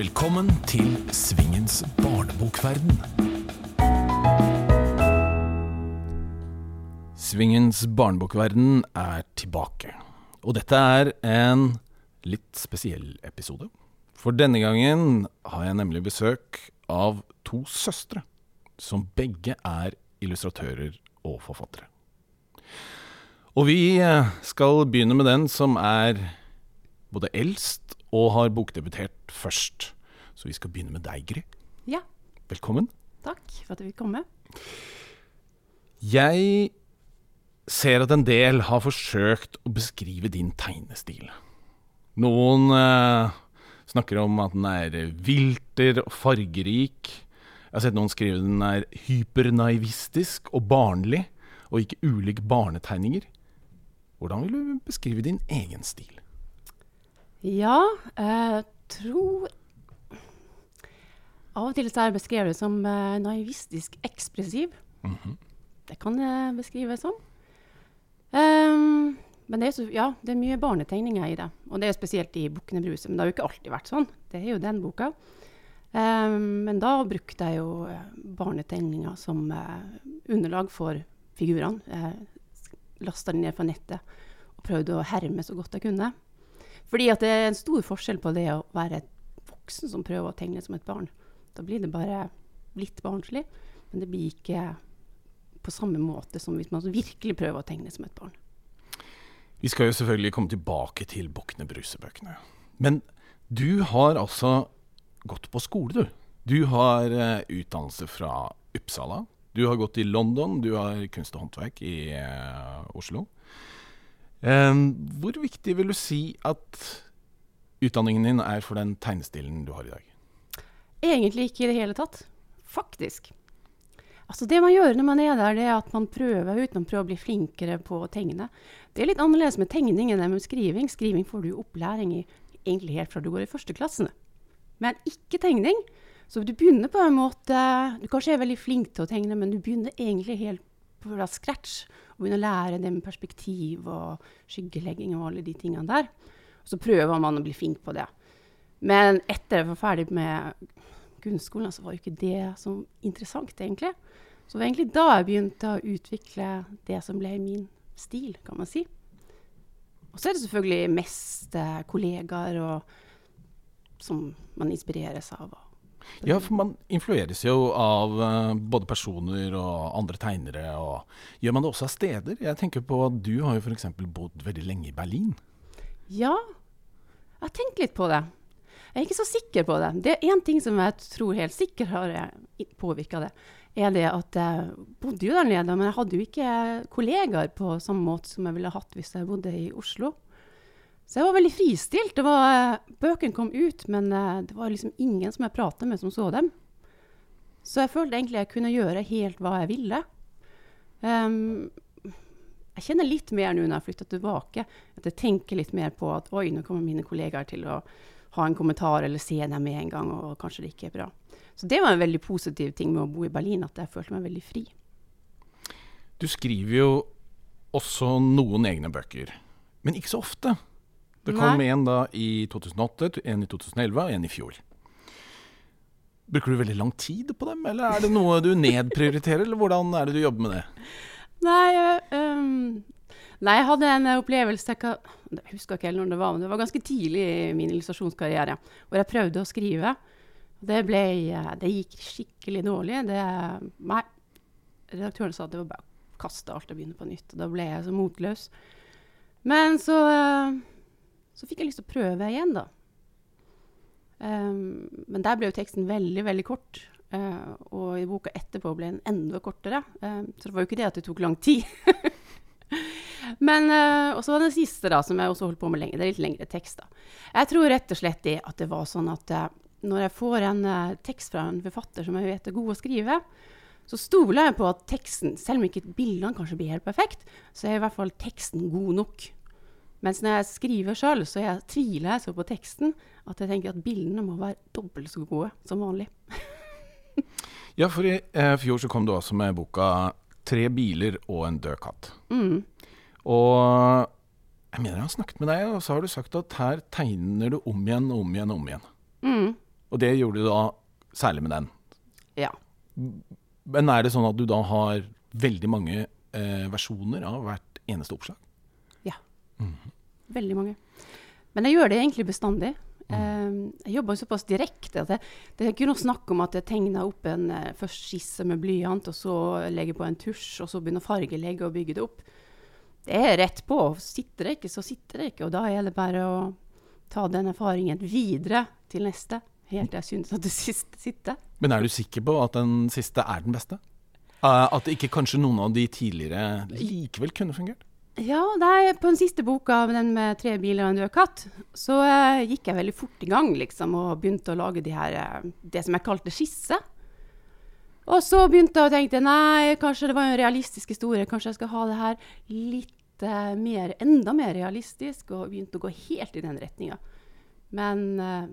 Velkommen til Svingens barnebokverden. Svingens barnebokverden er tilbake. Og dette er en litt spesiell episode. For denne gangen har jeg nemlig besøk av to søstre, som begge er illustratører og forfattere. Og vi eh, skal begynne med den som er både eldst og har bokdebutert først. Så vi skal begynne med deg, Gry. Ja, Velkommen. takk for at du vil komme. Jeg ser at en del har forsøkt å beskrive din tegnestil. Noen eh, snakker om at den er vilter og fargerik. Jeg har sett noen skrive den er hypernaivistisk og barnlig, og ikke ulik barnetegninger. Hvordan vil du beskrive din egen stil? Ja, jeg tror Av og til så er jeg beskrevet som eh, naivistisk ekspressiv. Det kan jeg beskrive som. Um, men det er, så, ja, det er mye barnetegninger i det. Og det er spesielt i 'Bukkene Bruse', men det har jo ikke alltid vært sånn. Det er jo den boka. Um, men da brukte jeg jo eh, barnetegninger som uh, underlag for figurene. Lasta de ned fra nettet og prøvde å herme så godt jeg kunne. Fordi at det er en stor forskjell på det å være et voksen som prøver å tegne som et barn. Da blir det bare litt barnslig, men det blir ikke på samme måte som hvis man virkelig prøver å tegne som et barn. Vi skal jo selvfølgelig komme tilbake til Bokne Bruse-bøkene. Men du har altså gått på skole, du. Du har eh, utdannelse fra Uppsala. Du har gått i London, du har kunst og håndverk i eh, Oslo. Eh, hvor viktig vil du si at utdanningen din er for den tegnestilen du har i dag? Egentlig ikke i det hele tatt. Faktisk. Altså Det man gjør når man er der, det er at man prøver ut, man prøver å bli flinkere på å tegne. Det er litt annerledes med tegning enn med skriving. Skriving får du opplæring i egentlig helt fra du går i førsteklassene. Men ikke tegning. Så du begynner på en måte Du kanskje er veldig flink til å tegne, men du begynner egentlig helt fra scratch. Og begynne å lære det med perspektiv og skyggelegging og alle de tingene der. Og så prøver man å bli flink på det. Men etter jeg var ferdig med grunnskolen, så var jo ikke det så interessant, egentlig. Så det var egentlig da jeg begynte å utvikle det som ble min stil, kan man si. Og så er det selvfølgelig mest eh, kollegaer og, som man inspireres av. Ja, for man influeres jo av eh, både personer og andre tegnere. Og gjør man det også av steder? Jeg tenker på at Du har jo f.eks. bodd veldig lenge i Berlin. Ja, jeg har tenkt litt på det. Jeg er ikke så sikker på det. Det er én ting som jeg tror helt sikkert har påvirka det. Er det at jeg bodde jo der nede, men jeg hadde jo ikke kollegaer på samme måte som jeg ville hatt hvis jeg bodde i Oslo. Så jeg var veldig fristilt. Det var, bøkene kom ut, men eh, det var liksom ingen som jeg pratet med, som så dem. Så jeg følte egentlig jeg kunne gjøre helt hva jeg ville. Um, jeg kjenner litt mer nå når jeg flytter tilbake, at jeg tenker litt mer på at oi, nå kommer mine kollegaer til å ha en kommentar eller se dem med en gang, og kanskje det ikke er bra. Så det var en veldig positiv ting med å bo i Berlin, at jeg følte meg veldig fri. Du skriver jo også noen egne bøker, men ikke så ofte. Det kom en da i 2008, en i 2011 og en i fjor. Bruker du veldig lang tid på dem, eller er det noe du nedprioriterer, eller hvordan er det du jobber med det? Nei, um, nei jeg hadde en opplevelse jeg husker ikke helt når det var, men det var ganske tidlig i min illustrasjonskarriere, hvor jeg prøvde å skrive. Det, ble, eh, det gikk skikkelig dårlig. Det, nei, redaktøren sa at det var bare å kaste alt og begynne på nytt. Og da ble jeg så motløs. Men så, eh, så fikk jeg lyst til å prøve igjen, da. Um, men der ble jo teksten veldig, veldig kort. Uh, og i boka etterpå ble den enda kortere. Uh, så det var jo ikke det at det tok lang tid. men uh, var den siste, da, som jeg også holdt på med lenge. Det er litt lengre tekst, da. Jeg tror rett og slett det at det var sånn at uh, når jeg får en tekst fra en forfatter som jeg vet er god å skrive, så stoler jeg på at teksten, selv om ikke bildene kanskje blir helt perfekt, så er i hvert fall teksten god nok. Mens når jeg skriver sjøl, så jeg tviler jeg så på teksten at jeg tenker at bildene må være dobbelt så gode som vanlig. Ja, for i eh, fjor så kom du også med boka 'Tre biler og en død katt'. Mm. Og jeg mener jeg har snakket med deg, og så har du sagt at her tegner du om igjen og om igjen og om igjen. Mm. Og det gjorde du da særlig med den. Ja. Men er det sånn at du da har veldig mange eh, versjoner av hvert eneste oppslag? Veldig mange. Men jeg gjør det egentlig bestandig. Mm. jeg jobber såpass direkte at det, det er ikke noe snakk om at jeg tegner opp en eh, først skisse med blyant, og så legger på en tusj, og så begynner fargelegge og bygge det opp. Det er rett på. Sitter det ikke, så sitter det ikke. Og da er det bare å ta den erfaringen videre til neste, helt til jeg synes at det siste sitter. Men er du sikker på at den siste er den beste? Eh, at ikke kanskje noen av de tidligere likevel kunne fungert? Ja, der, på den siste boka, den med tre biler og en død katt, så eh, gikk jeg veldig fort i gang, liksom, og begynte å lage de her, eh, det som jeg kalte skisse. Og så begynte jeg å tenke nei, kanskje det var en realistisk historie, kanskje jeg skal ha det her litt eh, mer, enda mer realistisk, og begynte å gå helt i den retninga. Men eh,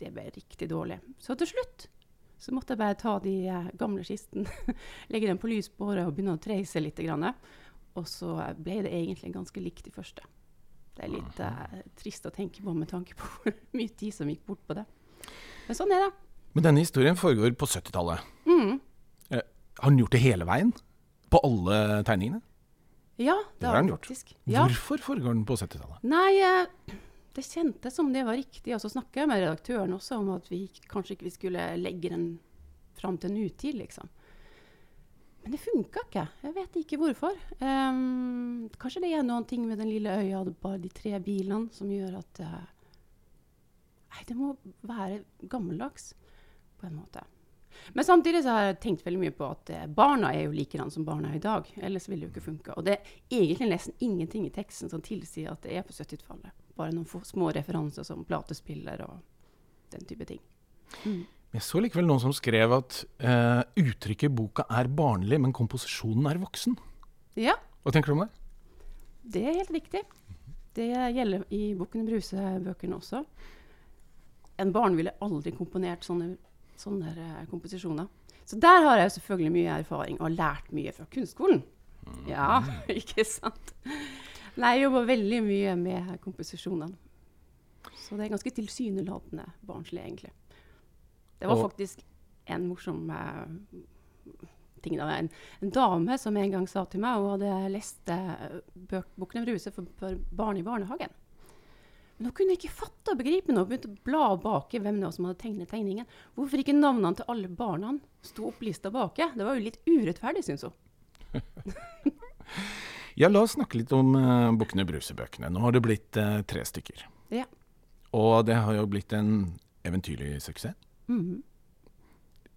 det ble riktig dårlig. Så til slutt så måtte jeg bare ta de eh, gamle skissene, legge dem på lysbåret og begynne å treise litt. Grann. Og så ble det egentlig ganske likt de første. Det er litt uh, trist å tenke på med tanke på hvor mye tid som gikk bort på det. Men sånn er det. Men denne historien foregår på 70-tallet. Mm. Eh, har han gjort det hele veien? På alle tegningene? Ja, Det det har han gjort. faktisk. Ja. Hvorfor foregår den på 70-tallet? Nei, eh, det kjentes som det var riktig. Og så snakka jeg med redaktøren også om at vi kanskje ikke vi skulle legge den fram til nutid, liksom. Men det funka ikke. Jeg vet ikke hvorfor. Um, kanskje det er noen ting med den lille øya og bare de tre bilene som gjør at uh, Nei, det må være gammeldags på en måte. Men samtidig så har jeg tenkt veldig mye på at eh, barna er jo likedan som barna er i dag. Ellers ville det jo ikke funka. Og det er egentlig nesten ingenting i teksten som tilsier at det er på 70-tallet. Bare noen små referanser som platespiller og den type ting. Mm. Jeg så likevel noen som skrev at uh, uttrykket 'boka er barnlig, men komposisjonen er voksen'. Ja, Hva tenker du om det? det er helt riktig. Det gjelder i Bukken Bruse-bøkene også. En barn ville aldri komponert sånne, sånne eh, komposisjoner. Så der har jeg selvfølgelig mye erfaring og lært mye fra kunstskolen. Ja, ikke sant? Nei, jeg jobber veldig mye med komposisjonene. Så det er ganske tilsynelatende barnslig, egentlig. Det var Og- faktisk en morsom uh, ting. Da. En, en dame som en gang sa til meg hun hadde lest uh, bøk, om Bruse for, for barn i barnehagen. Men hun kunne ikke fatte og begripe noe. Hun begynte å bla baki hvem det var som hadde tegnet tegningen. Hvorfor ikke navnene til alle barna sto opplista baki? Det var jo litt urettferdig, syns hun. Ja, la oss snakke litt om uh, Bukkene Bruse-bøkene. Nå har det blitt eh, tre stykker. Ja. Og det har jo blitt en eventyrlig suksess. Mhm.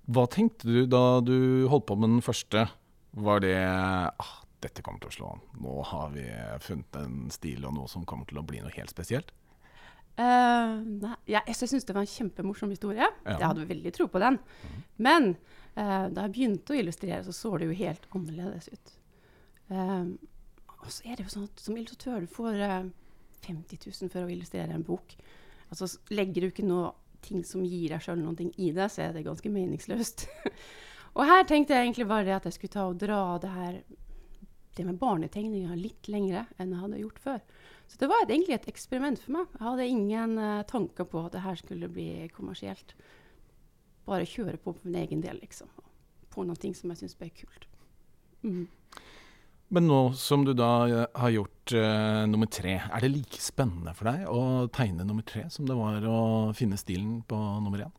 Hva tenkte du da du holdt på med den første? Var det ah, dette kommer til å slå an. Nå har vi funnet en stil og noe som kommer til å bli noe helt spesielt. Uh, nei, ja, jeg syns det var en kjempemorsom historie. Ja. Jeg hadde veldig tro på den. Men uh, da jeg begynte å illustrere, så så det jo helt annerledes ut. Uh, og så er det jo sånn at som illustratør du får eh, 50 000 for å illustrere en bok. Altså Legger du ikke noe ting som gir deg sjøl noe i deg, så er det ganske meningsløst. og her tenkte jeg egentlig bare at jeg skulle ta og dra det her det med barnetegninga litt lengre enn jeg hadde gjort før. Så det var et, egentlig et eksperiment for meg. Jeg hadde ingen uh, tanker på at det her skulle bli kommersielt. Bare kjøre på på min egen del, liksom. På ting som jeg syns ble kult. Mhm. Men nå som du da eh, har gjort uh, nummer tre, er det like spennende for deg å tegne nummer tre som det var å finne stilen på nummer én?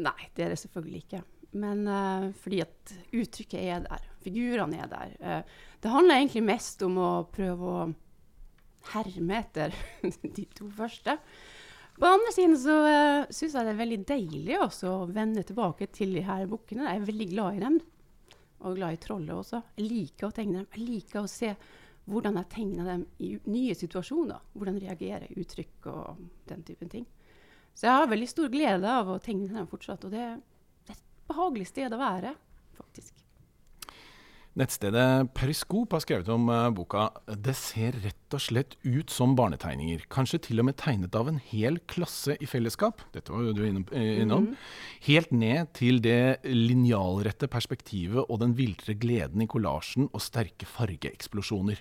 Nei, det er det selvfølgelig ikke. Men uh, fordi at uttrykket er der. Figurene er der. Uh, det handler egentlig mest om å prøve å herme etter de to første. På den andre siden så uh, syns jeg det er veldig deilig også å vende tilbake til de her bukkene. Jeg er veldig glad i dem. Og glad i troller også. Jeg liker å tegne dem. Jeg liker å se hvordan jeg tegner dem i nye situasjoner. Hvordan reagerer, uttrykk og den typen ting. Så jeg har veldig stor glede av å tegne dem fortsatt. Og det er et behagelig sted å være, faktisk. Nettstedet Periskop har skrevet om eh, boka 'Det ser rett og slett ut som barnetegninger'. Kanskje til og med tegnet av en hel klasse i fellesskap. Dette var jo du innom. eh, innom. Helt ned til det linjalrette perspektivet og den viltre gleden i kollasjen og sterke fargeeksplosjoner.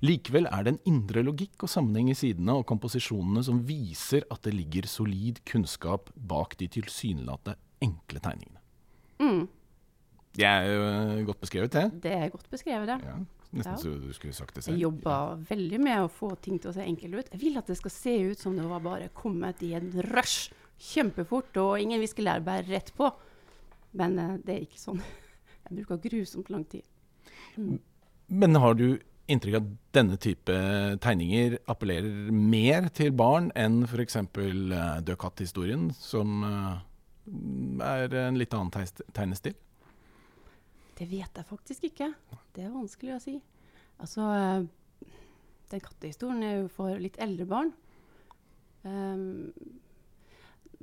Likevel er det en indre logikk og sammenheng i sidene og komposisjonene som viser at det ligger solid kunnskap bak de tilsynelatende enkle tegningene. Mm, Det er jo eh, godt beskrevet, det. det er godt beskrevet, det. Ja, nesten Ja. så du skulle sagt det Jeg selv. jobber veldig med å få ting til å se enkelt ut. Jeg vil at det skal se ut som det var bare kommet i en rush. Kjempefort, og ingen viskelær bare rett på. Men eh, det er ikke sånn. Jeg bruker grusomt lang tid. Men har du inntrykk av at denne type tegninger appellerer mer til barn enn f.eks. Uh, Død katt-historien, som eh, er en litt annen tegnestil? Det vet jeg faktisk ikke. Det er vanskelig å si. Altså, eh, den kattehistorien er jo for litt eldre barn. Um,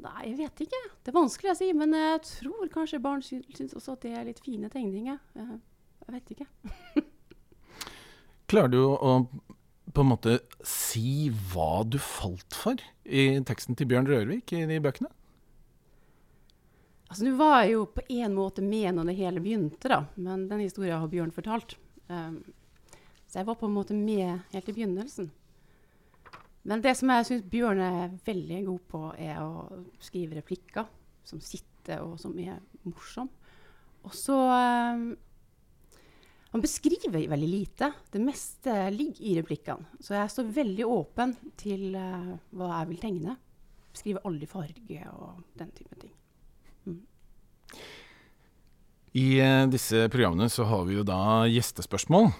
nei, jeg vet ikke. Det er vanskelig å si, men jeg tror kanskje barn sy syns også at det er litt fine tegninger. Eh, jeg vet ikke. Klarer du å, på en måte si hva du falt for i teksten til Bjørn Rørvik i de bøkene? Altså, Nå var jeg jo på en måte med når det hele begynte, da. Men den historien har Bjørn fortalt. Um, så jeg var på en måte med helt i begynnelsen. Men det som jeg syns Bjørn er veldig god på, er å skrive replikker som sitter, og som er morsom. Og så um, Han beskriver veldig lite. Det meste ligger i replikkene. Så jeg står veldig åpen til uh, hva jeg vil tegne. Skriver aldri farge og den type ting. I eh, disse programmene så har vi jo da gjestespørsmål.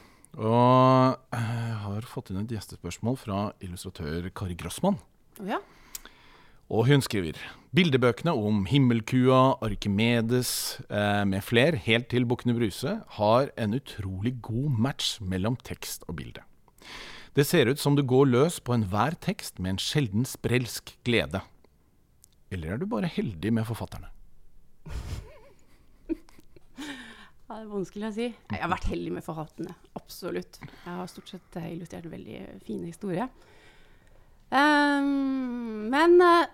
Og jeg har fått inn et gjestespørsmål fra illustratør Kari Grossmann. Ja? Og hun skriver Bildebøkene om Himmelkua, Arkimedes eh, med fler, helt til Bukkene Bruse, har en utrolig god match mellom tekst og bilde. Det ser ut som du går løs på enhver tekst med en sjelden sprelsk glede. Eller er du bare heldig med forfatterne? Ja, det er vanskelig å si. Jeg har vært heldig med forhatene. Absolutt. Jeg har stort sett eh, illustrert veldig fine historier. Um, men uh,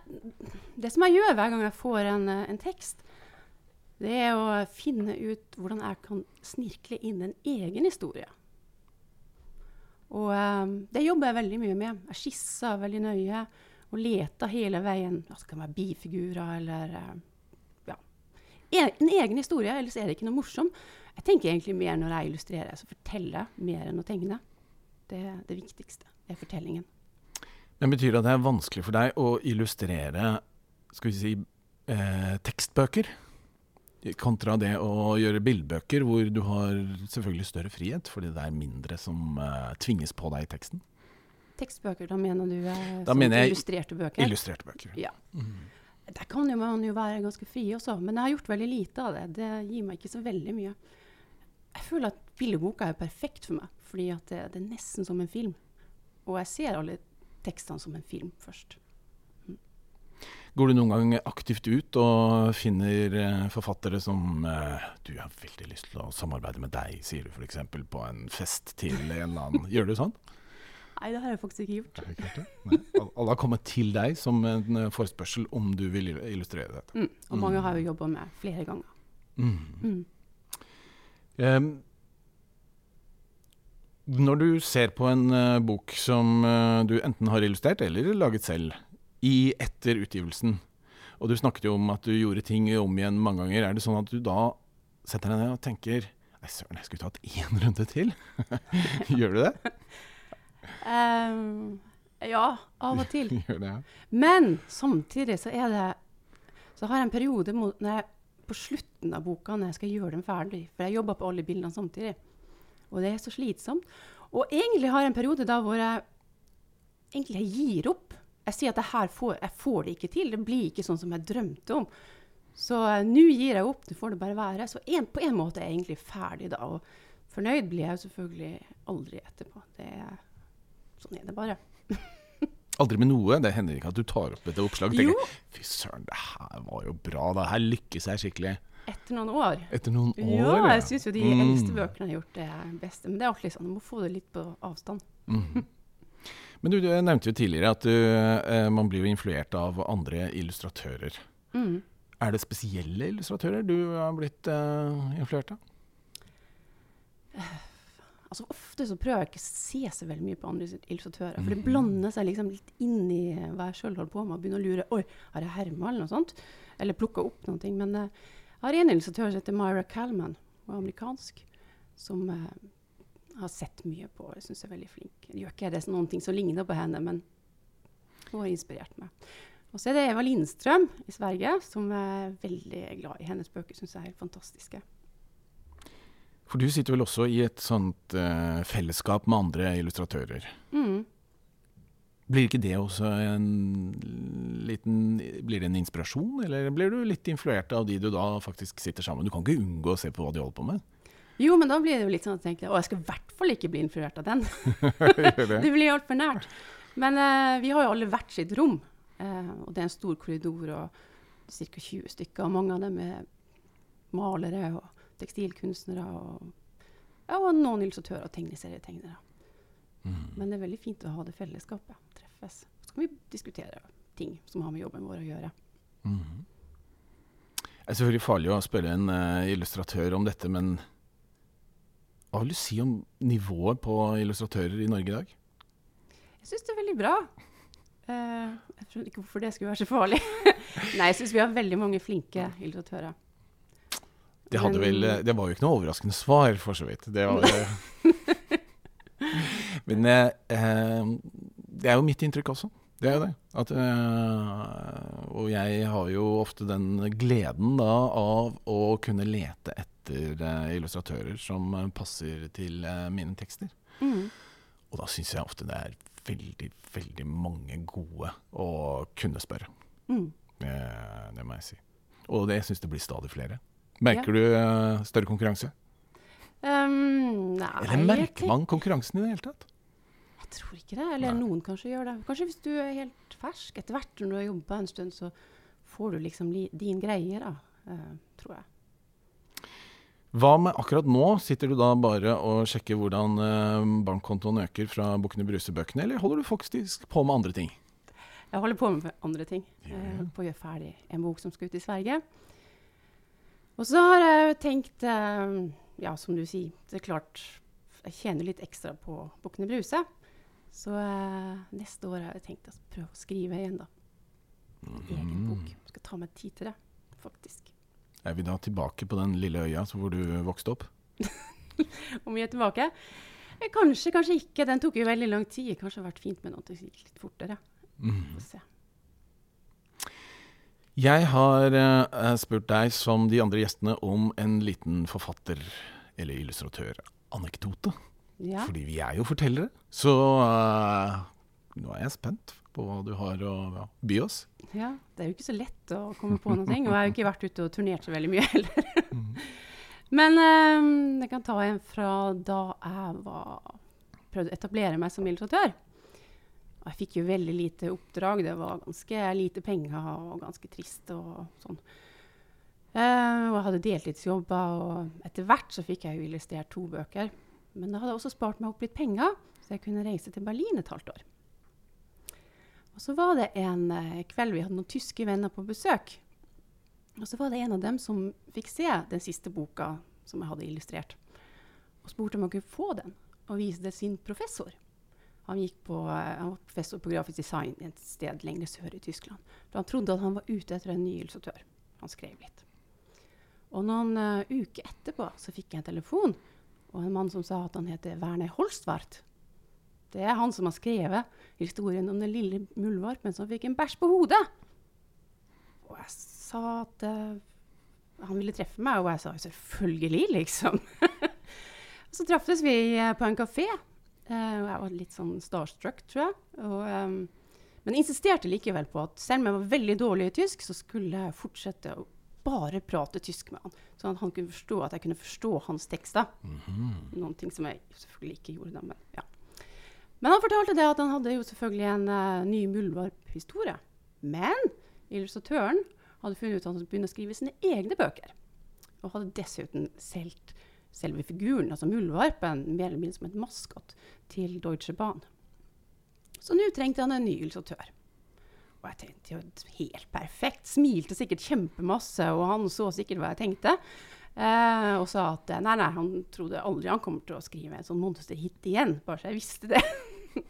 det som jeg gjør hver gang jeg får en, eh, en tekst, det er å finne ut hvordan jeg kan snirkle inn en egen historie. Og um, det jobber jeg veldig mye med. Jeg skisser veldig nøye og leter hele veien. Det kan være bifigurer eller ja, en, en egen historie, ellers er det ikke noe morsom. Jeg tenker egentlig mer når jeg illustrerer, så forteller jeg mer enn å tegne. Det er det viktigste. Det er fortellingen. Men betyr det at det er vanskelig for deg å illustrere skal vi si, eh, tekstbøker? Kontra det å gjøre bildbøker, hvor du har selvfølgelig større frihet, fordi det er mindre som eh, tvinges på deg i teksten. Tekstbøker, da mener du eh, Da sånn mener jeg illustrerte bøker? Illustrerte bøker. Ja. Der kan jo man jo være ganske fri også, men jeg har gjort veldig lite av det. Det gir meg ikke så veldig mye. Jeg føler at bildeboka er perfekt for meg, fordi det, det er nesten som en film. Og jeg ser alle tekstene som en film først. Går du noen gang aktivt ut og finner eh, forfattere som eh, Du har veldig lyst til å samarbeide med deg, sier du f.eks. på en fest til en eller annen. Gjør du sånn? Nei, det har jeg faktisk ikke gjort. Har ikke gjort det? Alle har kommet til deg som en eh, forespørsel om du vil illustrere dette. Mm. Og mange har jeg jo jobba med flere ganger. Mm. Mm. Em, når du ser på en uh, bok som uh, du enten har illustrert eller laget selv, i etter utgivelsen, og du snakket jo om at du gjorde ting om igjen mange ganger, er det sånn at du da setter deg ned og tenker Nei, søren, jeg skulle tatt én runde til? Gjør du det? Ehm, ja, av og til. Men samtidig så er det Så har jeg en periode jeg, på slutten av boka når jeg skal gjøre den ferdig. For jeg jobber på alle bildene samtidig. Og det er så slitsomt. Og egentlig har jeg en periode da hvor jeg egentlig jeg gir opp. Jeg sier at det her får, jeg får det ikke til. Det blir ikke sånn som jeg drømte om. Så uh, nå gir jeg opp. det får det bare være. Så en, på en måte er jeg egentlig ferdig da. Og fornøyd blir jeg selvfølgelig aldri etterpå. Det er, sånn er det bare. Aldri med noe. Det hender ikke at du tar opp et oppslag og tenker Fy søren, det her var jo bra. Det her lykkes jeg skikkelig. Etter noen år. Etter noen år. Ja, jeg syns jo de Mm. eldste bøkene har gjort, det beste. Men det er alltid sånn, du må få det litt på avstand. Mm. Men du, du nevnte jo tidligere at du, eh, man blir jo influert av andre illustratører. Mm. Er det spesielle illustratører du har blitt eh, influert av? Altså Ofte så prøver jeg ikke å se så veldig mye på andre illustratører. For det Mhm. blander seg liksom litt inn i hva jeg sjøl holder på med, og begynner å lure Oi, har jeg herma eller noe sånt? Eller plukka opp noen ting. Men eh, jeg har en illustratør som heter Myra Calman, og er amerikansk, som eh, har sett mye på. Jeg syns er veldig flink. Jeg gjør ikke det noen ting som ligner på henne, men hun har inspirert meg. Og så er det Eva Lindstrøm i Sverige, som er veldig glad i hennes bøker. Syns jeg er helt fantastiske. For du sitter vel også i et sånt uh, fellesskap med andre illustratører. Mm. Blir ikke det også en liten Blir det en inspirasjon, eller blir du litt influert av de du da faktisk sitter sammen med? Du kan ikke unngå å se på hva de holder på med. Jo, men da blir det jo litt sånn at jeg tenker, å, jeg skal i hvert fall ikke bli influert av den. Det? blir altfor nært. Men uh, vi har jo alle hvert sitt rom. Uh, og det er en stor korridor og ca. 20 stykker. Og mange av dem er malere og tekstilkunstnere og, ja, og noen illustratører og tegneserietegnere. Mm. Men det er veldig fint å ha det fellesskapet. Treffes. Så kan vi diskutere ting som har med jobben vår å gjøre. Mm. Det er selvfølgelig farlig å spørre en uh, illustratør om dette, men hva vil du si om nivået på illustratører i Norge i dag? Jeg syns det er veldig bra. Uh, jeg skjønner ikke hvorfor det skulle være så farlig. Nei, jeg syns vi har veldig mange flinke illustratører. Det, vel, eh, det var jo ikke noe overraskende svar, for så vidt. Det var, men eh, eh, det er jo mitt inntrykk også. Det er jo det. At, eh, og jeg har jo ofte den gleden da av å kunne lete etter eh, illustratører som eh, passer til eh, mine tekster. Mm. Og da syns jeg ofte det er veldig, veldig mange gode å kunne spørre. Mm. Det må jeg si. Og det syns det blir stadig flere. Merker du eh, større konkurranse? Um, nei, Eller merker man konkurransen i det hele tatt? Jeg tror ikke det. Eller Nei. noen kanskje gjør det. Kanskje hvis du er helt fersk. Etter hvert når du har jobbet en stund, så får du liksom li din greie, da. Uh, tror jeg. Hva med akkurat nå? Sitter du da bare og sjekker hvordan eh, bankkontoen øker fra Bukkene Bruse-bøkene, eller holder du faktisk på med andre ting? Jeg holder på med andre ting. Jeg holder på å gjøre ferdig en bok som skal ut i Sverige. Og så har jeg tenkt eh, Ja, som du sier, det er klart Jeg tjener litt ekstra på Bukkene Bruse. Så eh, neste år har jeg tenkt å prøve å skrive igjen, da. En egen bok. Skal ta meg tid til det, faktisk. Er vi da tilbake på den lille øya så hvor du vokste opp? Om vi er tilbake? Eh, Kanskje, kanskje ikke. Den tok jo veldig lang tid. Kanskje det hadde vært fint med noe som gikk litt fortere. Mm. Få se. Jeg har eh, spurt deg, som de andre gjestene, om en liten forfatter- eller illustratør-anekdote. Ja. Fordi vi er jo fortellere. Så uh, nå er jeg spent på hva du har å ja, by oss. ja. Det er jo ikke så lett å komme på noe. Og jeg har jo ikke vært ute og turnert så veldig mye heller. Men um, jeg kan ta en fra da jeg var, prøvde å etablere meg som illustratør. Jeg fikk jo veldig lite oppdrag. Det var ganske lite penger og ganske trist og sånn. Eh, og jeg hadde deltidsjobber, og etter hvert så fikk jeg jo illustrert to bøker. Men da hadde jeg også spart meg opp litt penger, så jeg kunne reise til Berlin et halvt år. Og så var det en eh, kveld vi hadde noen tyske venner på besøk. Og så var det en av dem som fikk se den siste boka som jeg hadde illustrert. Og spurte om jeg kunne få den, og vise det sin professor. Han, på, eh, han var professor på grafisk design et sted lenger sør i Tyskland. For han trodde at han var ute etter en ny illustratør. Han skrev litt. Og noen uh, uker etterpå så fikk jeg en telefon, og en mann som sa at han heter Werner Holstvart. Det er han som har skrevet historien om den lille muldvarpen som fikk en bæsj på hodet. Og jeg sa at uh, han ville treffe meg, og jeg sa selvfølgelig, liksom. så traftes vi på en kafé, og jeg var litt sånn starstruck, tror jeg. Og, um, men insisterte likevel på at selv om jeg var veldig dårlig i tysk, så skulle jeg fortsette å bare prate tysk med han, sånn at han kunne forstå at jeg kunne forstå hans tekster. Noen ting som jeg selvfølgelig ikke gjorde da, men ja. Men han fortalte det at han hadde jo selvfølgelig en uh, ny muldvarphistorie. Men illustratøren hadde funnet ut at han skulle begynne å skrive sine egne bøker. Og hadde dessuten solgt selve figuren, altså muldvarpen, mer eller mindre som et maskot til Deutsche Bahn. Så nå trengte han en ny illustratør. Og jeg tenkte jo helt perfekt. Smilte sikkert kjempemasse, og han så sikkert hva jeg tenkte. Eh, og sa at eh, nei, nei, han trodde aldri han kommer til å skrive en sånn monsterhit igjen. Bare så jeg visste det.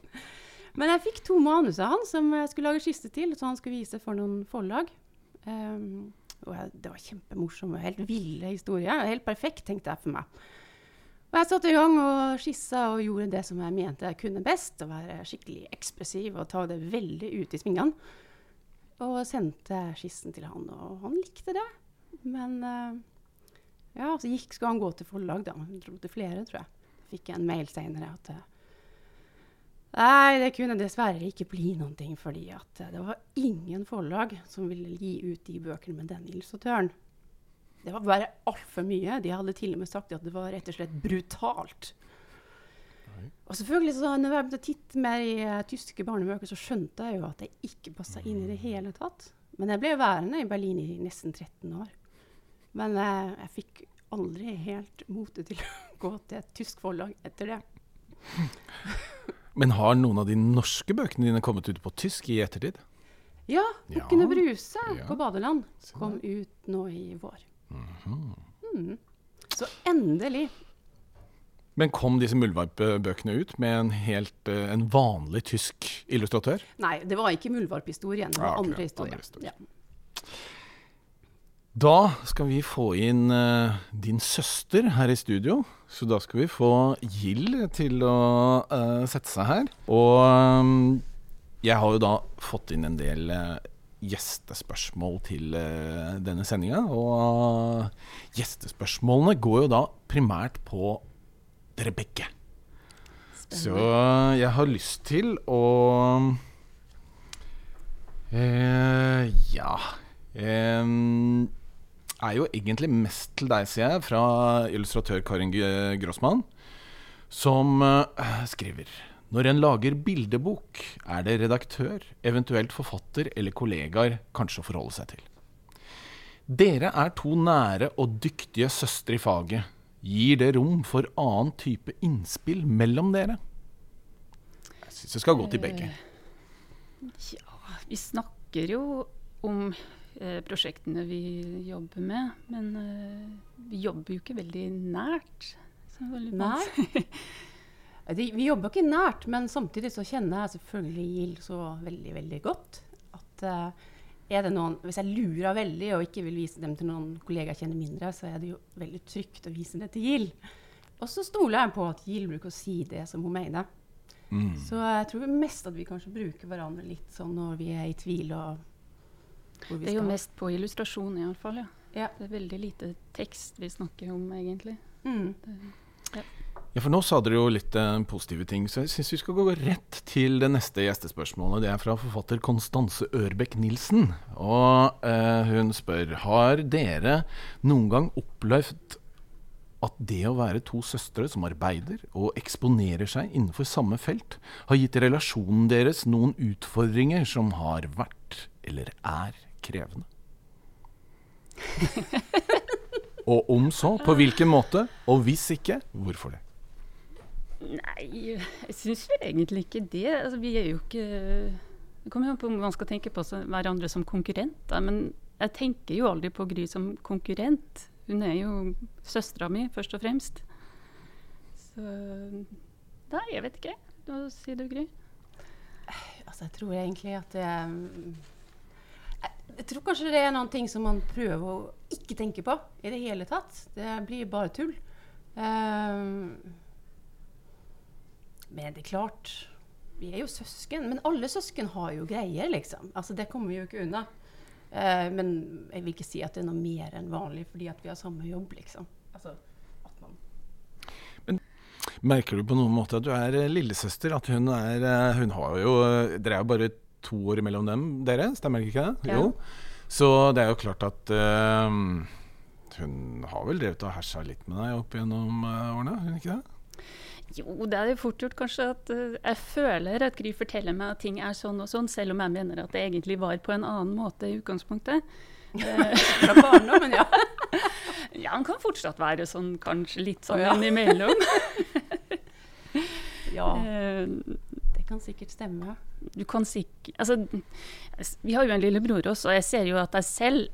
Men jeg fikk to manus av han som jeg skulle lage skisse til, så han skulle vise for noen forlag. Um, og jeg, det var kjempemorsomme, helt ville historier. Helt perfekt, tenkte jeg for meg. Og jeg satte i gang og skissa og gjorde det som jeg mente jeg kunne best. Å være skikkelig ekspressiv og ta det veldig ut i svingene. Og sendte skissen til han, og han likte det. Men uh, ja, så gikk, skulle han gå til forlag, da. Han dro til flere, tror jeg. Fikk en mail seinere at uh, Nei, det kunne dessverre ikke bli noen ting, fordi at uh, det var ingen forlag som ville gi ut de bøkene med den illustratøren. Det var bare altfor mye. De hadde til og med sagt at det var rett og slett brutalt. Og selvfølgelig så når jeg begynte å titte mer i uh, tyske barnebøker, så skjønte jeg jo at det ikke passa inn i det hele tatt. Men jeg ble værende i Berlin i nesten 13 år. Men uh, jeg fikk aldri helt motet til å gå til et tysk forlag etter det. Men har noen av de norske bøkene dine kommet ut på tysk i ettertid? Ja, 'Bukkene Ja, Bruse' ja. på Badeland kom ut nå i vår. Mhm. Mm. Så endelig. Men kom disse Muldvarp-bøkene ut med en helt eh, en vanlig tysk illustratør? Nei, det var ikke Muldvarp-historien. Det var ja, okay. andre andre historier. Da skal vi få inn uh, din søster her i studio. Så da skal vi få Gild til å uh, sette seg her. Og um, jeg har jo da fått inn en del uh, gjestespørsmål til denne sendinga. Og gjestespørsmålene går jo da primært på dere begge. Så jeg har lyst til å Ja em, Er jo egentlig mest til deg, sier jeg, fra illustratør Karin Grossmann, som eh, skriver når en lager bildebok, er det redaktør, eventuelt forfatter eller kollegaer kanskje å forholde seg til. Dere er to nære og dyktige søstre i faget. Gir det rom for annen type innspill mellom dere? Jeg syns det skal gå til begge. Ja, vi snakker jo om eh, prosjektene vi jobber med, men eh, vi jobber jo ikke veldig nært. Veldig. De, vi jobber ikke nært, men samtidig så kjenner jeg selvfølgelig Gild så veldig, veldig godt. At uh, er det noen, Hvis jeg lurer veldig og ikke vil vise dem til noen kollegaer jeg kjenner mindre, så er det jo veldig trygt å vise det til Gild. Og så stoler jeg på at Gild bruker å si det som hun mener. Mm. Så jeg tror mest at vi kanskje bruker hverandre litt sånn når vi er i tvil og Det er jo skal. mest på illustrasjon iallfall, ja. Ja. Det er veldig lite tekst vi snakker om, egentlig. Mm. Ja, for nå sa dere jo litt eh, positive ting, så jeg syns vi skal gå rett til det neste gjestespørsmålet. Det er fra forfatter Konstanse Ørbekk Nilsen. Og eh, hun spør Har dere noen gang opplevd at det å være to søstre som arbeider og eksponerer seg innenfor samme felt, har gitt relasjonen deres noen utfordringer som har vært eller er krevende? og om så, på hvilken måte? Og hvis ikke, hvorfor det? Nei, jeg syns vel egentlig ikke det. Altså, vi er jo ikke Det kommer jo an på om man skal tenke på hverandre som konkurrenter. Men jeg tenker jo aldri på Gry som konkurrent. Hun er jo søstera mi, først og fremst. Så Nei, jeg vet ikke. Hva sier du, Gry? Altså, jeg tror egentlig at det jeg, tror kanskje det er noen ting som man prøver å ikke tenke på i det hele tatt. Det blir bare tull. Um, men det er klart Vi er jo søsken. Men alle søsken har jo greier, liksom. Altså, det kommer vi jo ikke unna. Uh, men jeg vil ikke si at det er noe mer enn vanlig fordi at vi har samme jobb, liksom. Altså, at man Merker du på noen måte at du er eh, lillesøster? At hun er eh, Hun har jo Dere er bare to år mellom dem, dere? Stemmer ikke det? Ja. Jo. Så det er jo klart at uh, hun har vel drevet og hersa litt med deg opp gjennom uh, årene? Hun ikke det? Jo, det er jo fort gjort kanskje at uh, jeg føler at Gry forteller meg at ting er sånn og sånn, selv om jeg mener at det egentlig var på en annen måte i utgangspunktet. Eh, Fra barndommen, ja. ja, han kan fortsatt være sånn kanskje litt sånn ja. innimellom. ja. Eh, kan sikkert stemme. du kan sikkert Altså, vi har jo en lillebror også, og jeg ser jo at jeg selv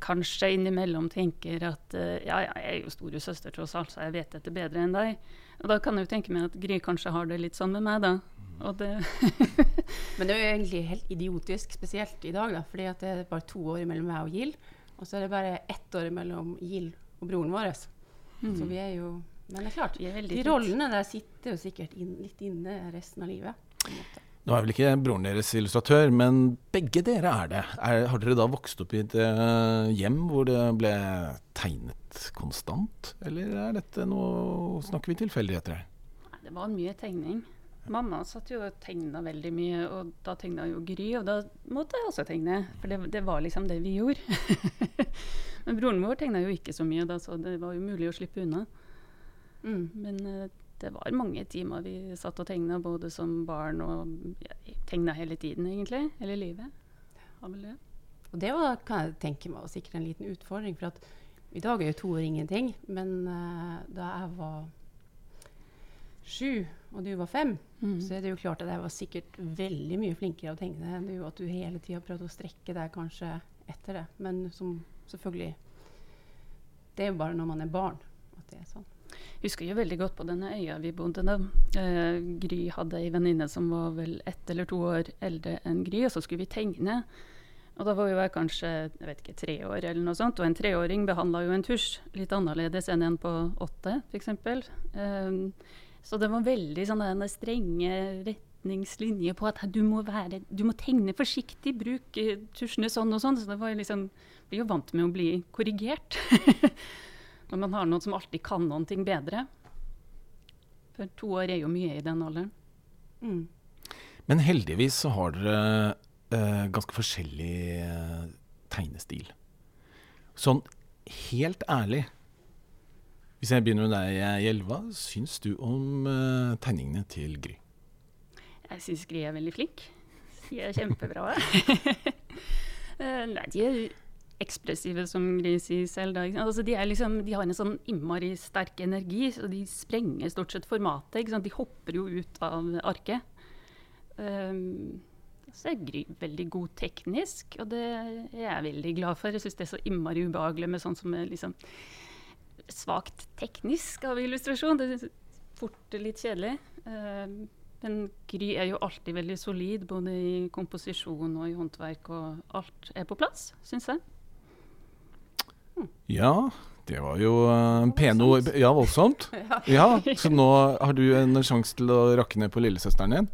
kanskje innimellom tenker at uh, ja, ja, jeg er jo storesøster tross alt, så jeg vet dette bedre enn deg. Og da kan jeg jo tenke meg at Gry kanskje har det litt sånn med meg, da. Og det Men det er jo egentlig helt idiotisk, spesielt i dag, da, fordi at det er bare to år mellom meg og Gild. Og så er det bare ett år mellom Gild og broren vår. Mm. Så vi er jo Men det er klart, er de rollene der sitter jo sikkert inn, litt inne resten av livet. Nå er vel ikke broren deres illustratør, men begge dere er det. Er, har dere da vokst opp i et eh, hjem hvor det ble tegnet konstant? Eller er dette noe Snakker vi tilfeldigheter her? Det var mye tegning. Mamma satt jo og tegna veldig mye, og da tegna jo Gry, og da måtte jeg også tegne. For det, det var liksom det vi gjorde. Men broren vår tegna jo ikke så mye, da, så det var jo mulig å slippe unna. Mm. Men eh, det var mange timer vi satt og tegna, både som barn og ja, tegna hele tiden, egentlig. Hele livet. Det. Og det var, kan jeg tenke meg sikkert en liten utfordring. For at i dag er jo to år ingenting. Men uh, da jeg var sju, og du var fem, Mm. så er det jo klart at jeg var sikkert veldig mye flinkere å tegne enn du. At du hele tida prøvde å strekke deg kanskje etter det. Men som selvfølgelig Det er jo bare når man er barn at det er sånn. Husker jo veldig godt på denne øya vi bodde på. Eh, Gry hadde ei venninne som var vel ett eller to år eldre enn Gry, og så skulle vi tegne. Og da var jo jeg kanskje jeg vet ikke, tre år eller noe sånt, og en treåring behandla jo en tusj litt annerledes enn en på åtte, f.eks. Um, så det var veldig sånn strenge retningslinjer på at du må, være, du må tegne forsiktig, bruk eh, tusjene sånn og sånn. Så det var liksom Blir jo vant med å bli korrigert. Når man har noen som alltid kan noen ting bedre. For to år er jo mye i den alderen. Mm. Men heldigvis så har dere eh, ganske forskjellig eh, tegnestil. Sånn helt ærlig Hvis jeg begynner med deg, Hjelva. syns du om eh, tegningene til Gry? Jeg syns Gry er veldig flink. De er kjempebra. Eh, Nei, de er ekspressive, som Gry sier selv. Altså, de, liksom, de har en sånn innmari sterk energi, så de sprenger stort sett formatet. De hopper jo ut av arket. Um, så er Gry veldig god teknisk, og det er jeg veldig glad for. Jeg syns det er så innmari ubehagelig med sånn som er liksom svakt teknisk av illustrasjon. Det er fort litt kjedelig. Um, men Gry er jo alltid veldig solid, både i komposisjon og i håndverk, og alt er på plass, syns jeg. Ja, det var jo uh, pene ord. Ja, voldsomt. Ja. Så nå har du en sjanse til å rakke ned på lillesøsteren din?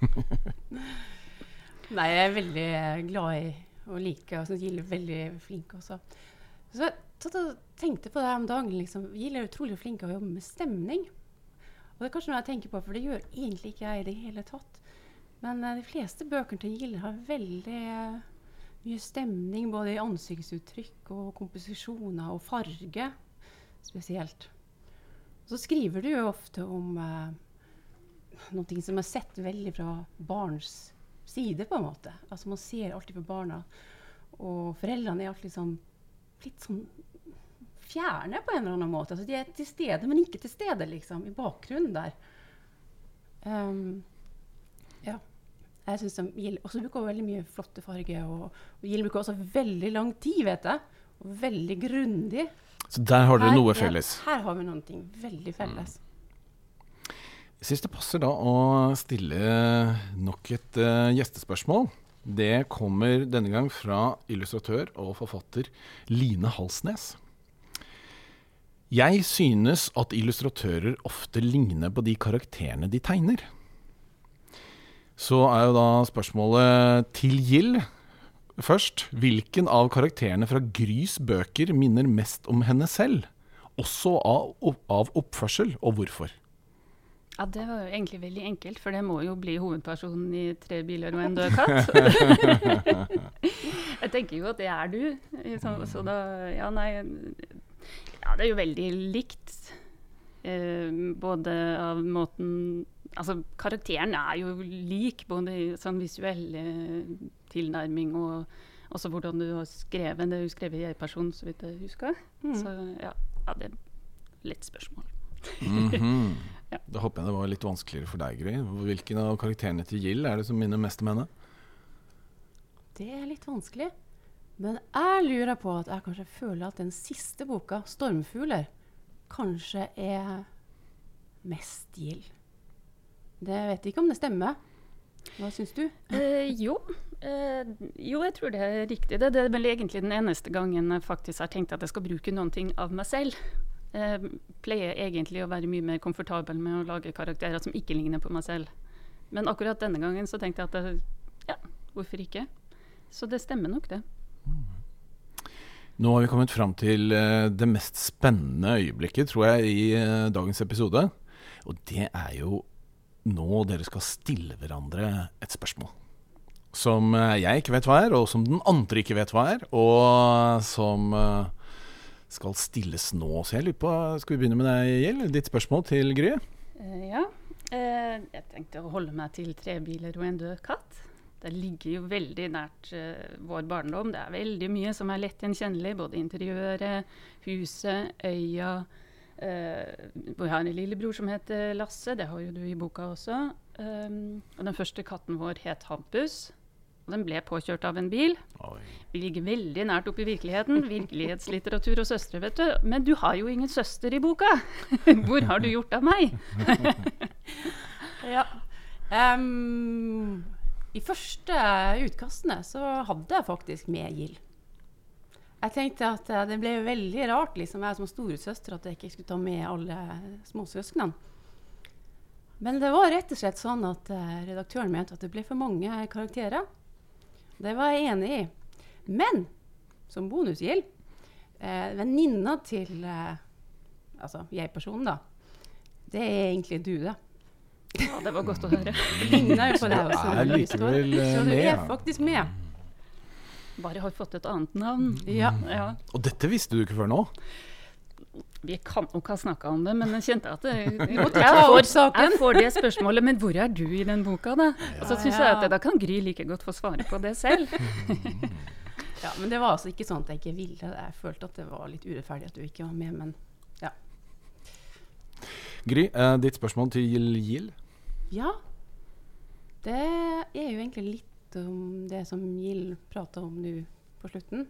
Nei, jeg er veldig glad i å like og syns Gild er veldig flink også. Så jeg og tenkte på det her om dagen. liksom. Gild er utrolig flink til å jobbe med stemning. Og det er kanskje noe jeg tenker på, for det gjør egentlig ikke jeg i det hele tatt. Men eh, de fleste bøkene til Gild har veldig eh, mye stemning, både i ansiktsuttrykk og komposisjoner og farge spesielt. Så skriver du jo ofte om eh, noe som er sett veldig fra barns side, på en måte. Altså Man ser alltid på barna. Og foreldrene er alltid sånn litt sånn fjerne på en eller annen måte. Altså De er til stede, men ikke til stede, liksom. I bakgrunnen der. Um, ja. Jeg synes de Gild også bruker veldig mye flotte farger. Og, og Gild bruker også veldig lang tid, vet jeg. Og veldig grundig. Så der har dere noe noe ja, felles. her har vi noen ting veldig felles. Jeg syns det passer da å stille nok et uh, gjestespørsmål. Det kommer denne gang fra illustratør og forfatter Line Halsnes. Jeg synes at illustratører ofte ligner på de karakterene de tegner. Så er jo da spørsmålet til Gild først. Hvilken av karakterene fra Grys bøker minner mest om henne selv? Også av, av oppførsel, og hvorfor? Ja, Det var jo egentlig veldig enkelt, for det må jo bli hovedpersonen i 'Tre biler og en død katt'. jeg tenker jo at det er du. Så, så da Ja, nei Ja, det er jo veldig likt. Eh, både av måten Altså, karakteren er jo lik, både i sånn visuell eh, tilnærming og også hvordan du har skrevet. Det er jo skrevet i jeg-person, så vidt jeg husker. Mm. Så ja, ja, det er et lett spørsmål. Mhm. Ja. Da håper jeg det var litt vanskeligere for deg, Gry. Hvilken av karakterene til Gild er det som minner mest om henne? Det er litt vanskelig. Men jeg lurer på at jeg kanskje føler at den siste boka, 'Stormfugler', kanskje er mest gild. Det vet ikke om det stemmer. Hva syns du? Eh, jo. Eh, jo, jeg tror det er riktig. Det, det er vel egentlig den eneste gangen jeg faktisk har tenkt at jeg skal bruke noen ting av meg selv. Jeg pleier egentlig å være mye mer komfortabel med å lage karakterer som ikke ligner på meg selv. Men akkurat denne gangen så tenkte jeg at det, ja, hvorfor ikke? Så det stemmer nok, det. Nå har vi kommet fram til eh, det mest spennende øyeblikket, tror jeg, i eh, dagens episode. Og det er jo nå dere skal stille hverandre et spørsmål. Som eh, jeg ikke vet hva er, og som den andre ikke vet hva er, og som eh, skal stilles nå. Så jeg lurer på, Skal vi begynne med deg, Gjell? Ditt spørsmål til Gry? Eh, ja. Eh, jeg tenkte å holde meg til tre biler og en død katt. Det ligger jo veldig nært eh, vår barndom. Det er veldig mye som er lett gjenkjennelig. Både interiøret, huset, øya. Eh, vi har en lillebror som heter Lasse, det har jo du i boka også. Um, og den første katten vår het Hampus. Og den ble påkjørt av en bil. Oi. Vi ligger veldig nært oppe i virkeligheten. Virkelighetslitteratur og søstre, vet du. Men du har jo ingen søster i boka! Hvor har du gjort av meg? Ja. Um, I første utkastene så hadde jeg faktisk med gild. Jeg tenkte at eh, det ble veldig rart, liksom, jeg som storesøster, at jeg ikke skulle ta med alle småsøsknene. Men det var rett og slett sånn at eh, redaktøren mente at det ble for mange karakterer. Det var jeg enig i. Men som bonusgild eh, Venninna til eh, altså jeg-personen, da. Det er egentlig du, da. Ja, det var godt å høre. Ligner jo på deg Så også. er likevel, eh, Så du med, er faktisk med. Bare har fått et annet navn. Ja. Ja. Og dette visste du ikke før nå? Vi kan nok ha snakka om det, men jeg kjente at det, jeg, får, jeg får det spørsmålet. Men hvor er du i den boka, da? Og så syns jeg at da kan Gry like godt få svare på det selv. ja, Men det var altså ikke sånn at jeg ikke ville. Jeg følte at det var litt urettferdig at du ikke var med, men ja. Gry, eh, ditt spørsmål til Jill? Ja. Det er jo egentlig litt om det som Gild prata om nå på slutten.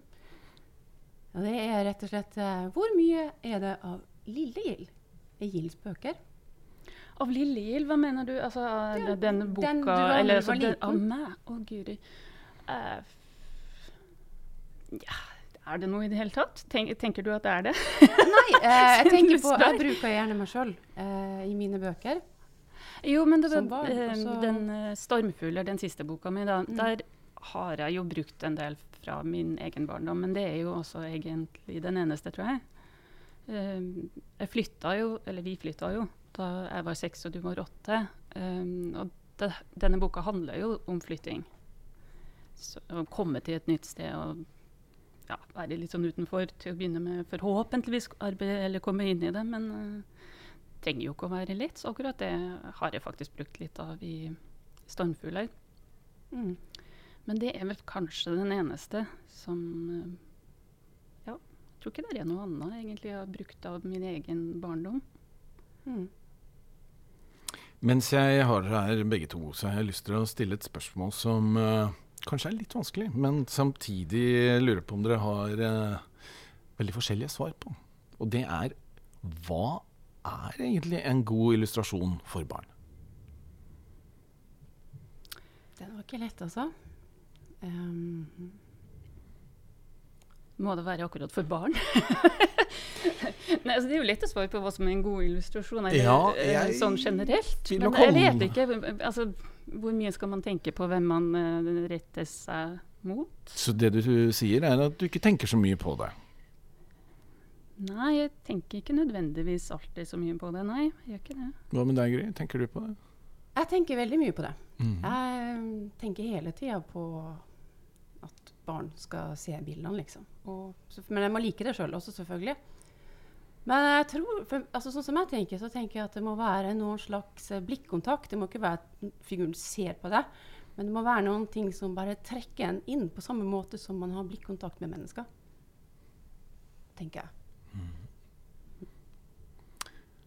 Ja, det er rett og slett eh, Hvor mye er det av lille Gild i Gilds bøker? Av Lille Gild, hva mener du? Altså, Ja, den boka den du var eller, altså, den. Av meg? Å, guri. Uh, ja, er det noe i det hele tatt? Tenk, tenker du at det er det? Nei, eh, jeg på. Jeg bruker gjerne meg sjøl eh, i mine bøker. Jo, men det, var- eh, også- den uh, 'Stormfugler', den siste boka mi, da, Mm. der har jeg jo brukt en del fra min egen barndom. Men det er jo også egentlig den eneste, tror jeg. Eh, jeg flytta jo, eller vi flytta jo, da jeg var seks og du var åtte. Eh, og det, denne boka handler jo om flytting. Så, å komme til et nytt sted og ja, være litt sånn utenfor til å begynne med. Forhåpentligvis arbeide eller komme inn i det, men eh, trenger jo ikke å være lett. Så akkurat det har jeg faktisk brukt litt av i 'Stormfugler'. Mm. Men det er vel kanskje den eneste som eh, Ja, jeg tror ikke det er noe annet egentlig jeg har brukt av min egen barndom. Mm. Mens jeg har dere her begge to, så har jeg lyst til å stille et spørsmål som uh, kanskje er litt vanskelig, men samtidig lurer på om dere har uh, veldig forskjellige svar på. Og det er hva er egentlig en god illustrasjon for barn? Den var ikke lett, altså. Um, Må det være akkurat for barn? Nei, altså Det er jo lett å svare på hva som er en god illustrasjon, eller Ja, eh, jeg sånn generelt. Men jeg vet ikke. Altså, hvor mye skal man tenke på hvem man uh, retter seg mot? Så det du sier, er at du ikke tenker så mye på det. Nei, jeg tenker ikke nødvendigvis alltid så mye på det. Nei, jeg gjør ikke det. Hva med deg, Gry? Tenker du på det? jeg tenker veldig mye på det. Mm. Jeg um, tenker hele tida på at barn skal se bildene, liksom. Og, men jeg må like det sjøl også, selvfølgelig. Men jeg tror, for, altså, sånn som jeg tenker, så tenker jeg at det må være noen slags eh, blikkontakt. Det må ikke være at figuren ser på deg, men det må være noen ting som bare trekker en inn på samme måte som man har blikkontakt med mennesker. Tenker jeg.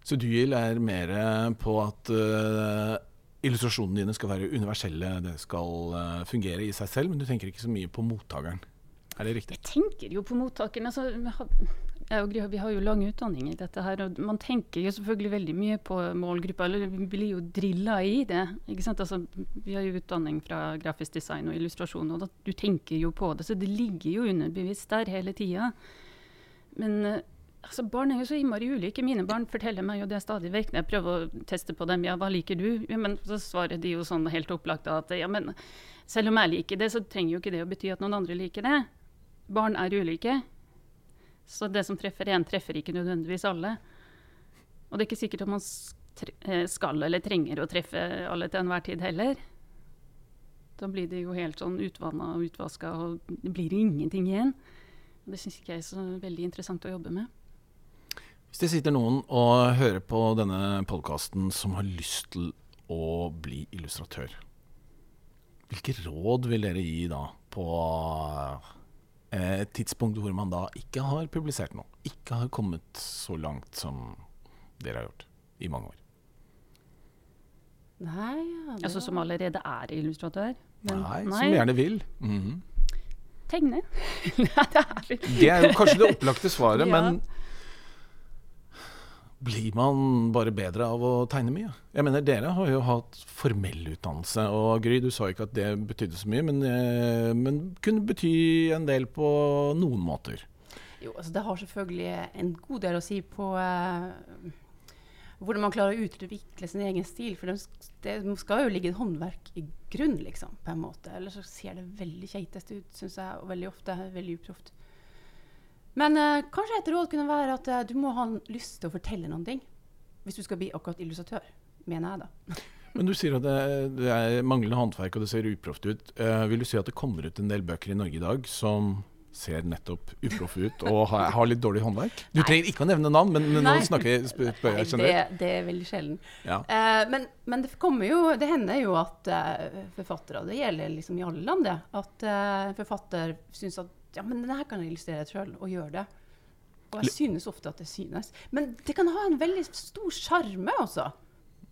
Så du Gild, er mer på at uh, illustrasjonene dine skal være universelle, det skal uh, fungere i seg selv, men du tenker ikke så mye på mottakeren? Er det riktig? Jeg tenker jo på mottakeren. Altså, jeg vi har jo lang utdanning i dette her, og man tenker jo selvfølgelig veldig mye på målgruppa. Eller vi blir jo drilla i det. ikke sant? Altså, vi har jo utdanning fra grafisk design og illustrasjon, og da, du tenker jo på det. Så det ligger jo underbevisst der hele tida. Men eh, altså, barn er jo så innmari ulike. Mine barn forteller meg jo det stadig vekk når jeg prøver å teste på dem. Ja, hva liker du? Ja, men så svarer de jo sånn helt opplagt at ja, men selv om jeg liker det, så trenger jo ikke det å bety at noen andre liker det. Barn er ulike. Så det som treffer én, treffer ikke nødvendigvis alle. Og det er ikke sikkert at man eh, skal eller trenger å treffe alle til enhver tid heller. Da blir det jo helt sånn utvanna og utvaska, og det blir ingenting igjen. Det syns ikke jeg er så veldig interessant å jobbe med. Hvis det sitter noen og hører på denne podkasten som har lyst til å bli illustratør, hvilke råd vil dere gi da på eh, et tidspunkt hvor man da ikke har publisert noe? Ikke har kommet så langt som dere har gjort i mange år? Nei, ja, Altså som allerede er illustratør. Men Nei, som gjerne vil. Mhm. tegne. Nei, det er vel Det er jo kanskje det opplagte svaret, Ja. men blir man bare bedre av å tegne mye? Jeg mener, Dere har jo hatt formell utdannelse, og Gry, du sa ikke at det betydde så mye, men, eh, men kunne bety en del på noen måter. Jo, altså det har selvfølgelig en god del å si på uh, hvordan man klarer å utvikle sin egen stil. For det, skal jo ligge et håndverk i grunn, liksom, på en måte. Ellers så ser det veldig keitest ut, syns jeg, og veldig ofte veldig uproft. Men eh, kanskje et råd kunne være at eh, du må ha lyst til å fortelle noen ting. Hvis du skal bli akkurat illustratør, mener jeg da. Men du sier at det, det er manglende håndverk, og det ser uproft ut. Eh, vil du si at det kommer ut en del bøker i Norge i dag som ser nettopp uproffe ut og har, har litt dårlig håndverk? Du Nei. trenger ikke å nevne navn, men, men nå snakker jeg, spør, jeg generelt. det, det er veldig sjelden. Ja. Eh, men, men det jo Det hender jo at eh, forfattere, og det gjelder liksom i alle land, det, at eh, en forfatter syns at ja, men det her kan jeg illustrere sjøl, og gjør det. Og jeg synes ofte at det synes. Men det kan ha en veldig stor sjarme også.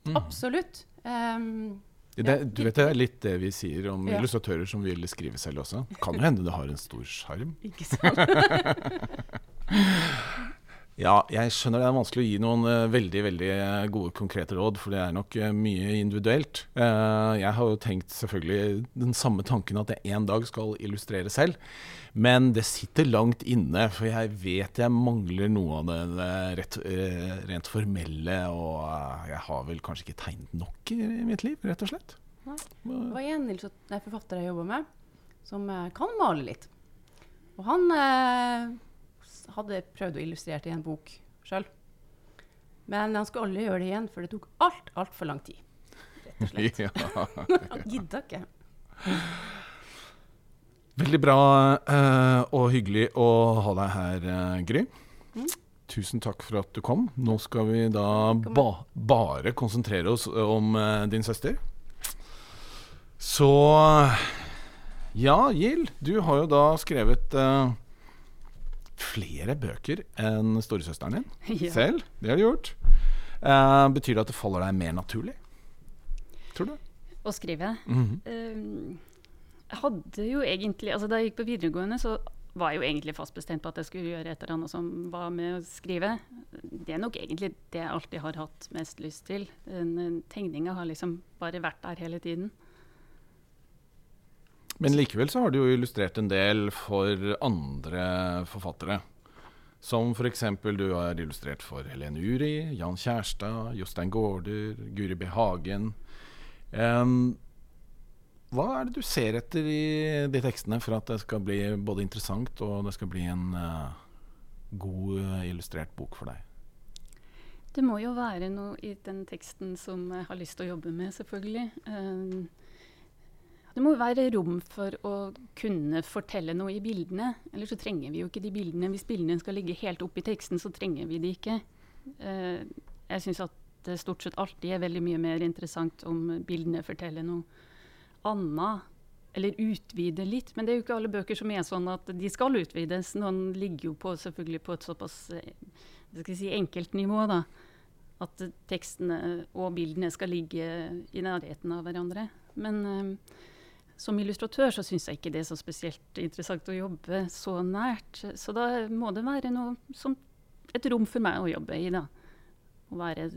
Mm. Absolutt. Um, Det, du vet det er litt det vi sier om Ja. illustratører som vil skrive selv også. Kan jo hende det har en stor sjarm. ikke sant? Ja, jeg skjønner det er vanskelig å gi noen eh, veldig veldig eh, gode, konkrete råd, for det er nok eh, mye individuelt. Jeg har jo tenkt selvfølgelig den samme tanken at jeg en dag skal illustrere selv. Men det sitter langt inne, for jeg vet jeg mangler noe av det, rett, rent formelle. Og jeg har vel kanskje ikke tegnet nok i, mitt liv, rett og slett. Nei. Det var en forfatter jeg jobba med, som kan male litt. Og han eh, hadde prøvd å illustrere i en bok sjøl. Men han skulle aldri gjøre det igjen, for det tok alt, altfor lang tid. Rett og slett. Han gidda ikke. Veldig bra uh, og hyggelig å ha deg her, uh, Gry. Mm. Tusen takk for at du kom. Nå skal vi da ba bare konsentrere oss om uh, din søster. Så Ja, Gild, du har jo da skrevet flere bøker enn storesøsteren din Ja. selv. Det har du gjort. Uh, betyr det at det faller deg mer naturlig? Tror du? Å skrive. Mm -hmm. uh, hadde jo egentlig altså Da jeg gikk på videregående, så var jeg jo egentlig fast bestemt på at jeg skulle gjøre et eller annet som var med å skrive. Det er nok egentlig det jeg alltid har hatt mest lyst til. Den tegninga har liksom bare vært der hele tiden. Men likevel så har du jo illustrert en del for andre forfattere. Som f.eks. du har illustrert for Helene Uri, Jan Kjærstad, Jostein Gaarder, Guri B. Hagen. Um, hva er det du ser etter i de tekstene for at det skal bli både interessant og det skal bli en uh, god eh, illustrert bok for deg? Det må jo være noe i den teksten som jeg har lyst til å jobbe med, selvfølgelig. Um, det må jo være rom for å kunne fortelle noe i bildene. Ellers så trenger vi jo ikke de bildene. Hvis bildene skal ligge helt opp i teksten, så trenger vi de ikke. Uh, jeg syns at det stort sett alltid er veldig mye mer interessant om bildene forteller noe annet. Eller utvider litt. Men det er jo ikke alle bøker som er sånn at de skal utvides. Noen ligger jo på, selvfølgelig på et såpass eh, si, enkelt nivå. da. At tekstene og bildene skal ligge i nærheten av hverandre. Men eh, som illustratør så syns jeg ikke det er så spesielt interessant å jobbe så nært. Så da må det være noe som et rom for meg å jobbe i, da. Å være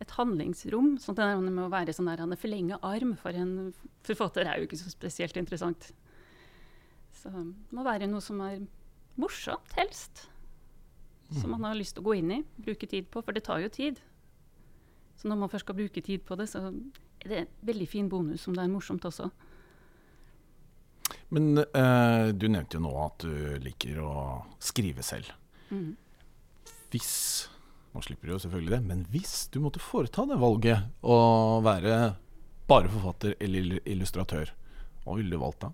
et handlingsrom. sånn det med å være sånn der, en forlenga arm for en forfatter er jo ikke så spesielt interessant. Så det må være noe som er morsomt, helst. Som man har lyst til å gå inn i, bruke tid på. For det tar jo tid. Så når man først skal bruke tid på det, så er det en veldig fin bonus om det er morsomt også. Men eh, du nevnte jo nå at du liker å skrive selv. Mm. Hvis Nå slipper du jo selvfølgelig det, men hvis du måtte foreta det valget å være bare forfatter eller illustratør, hva ville du valgt da?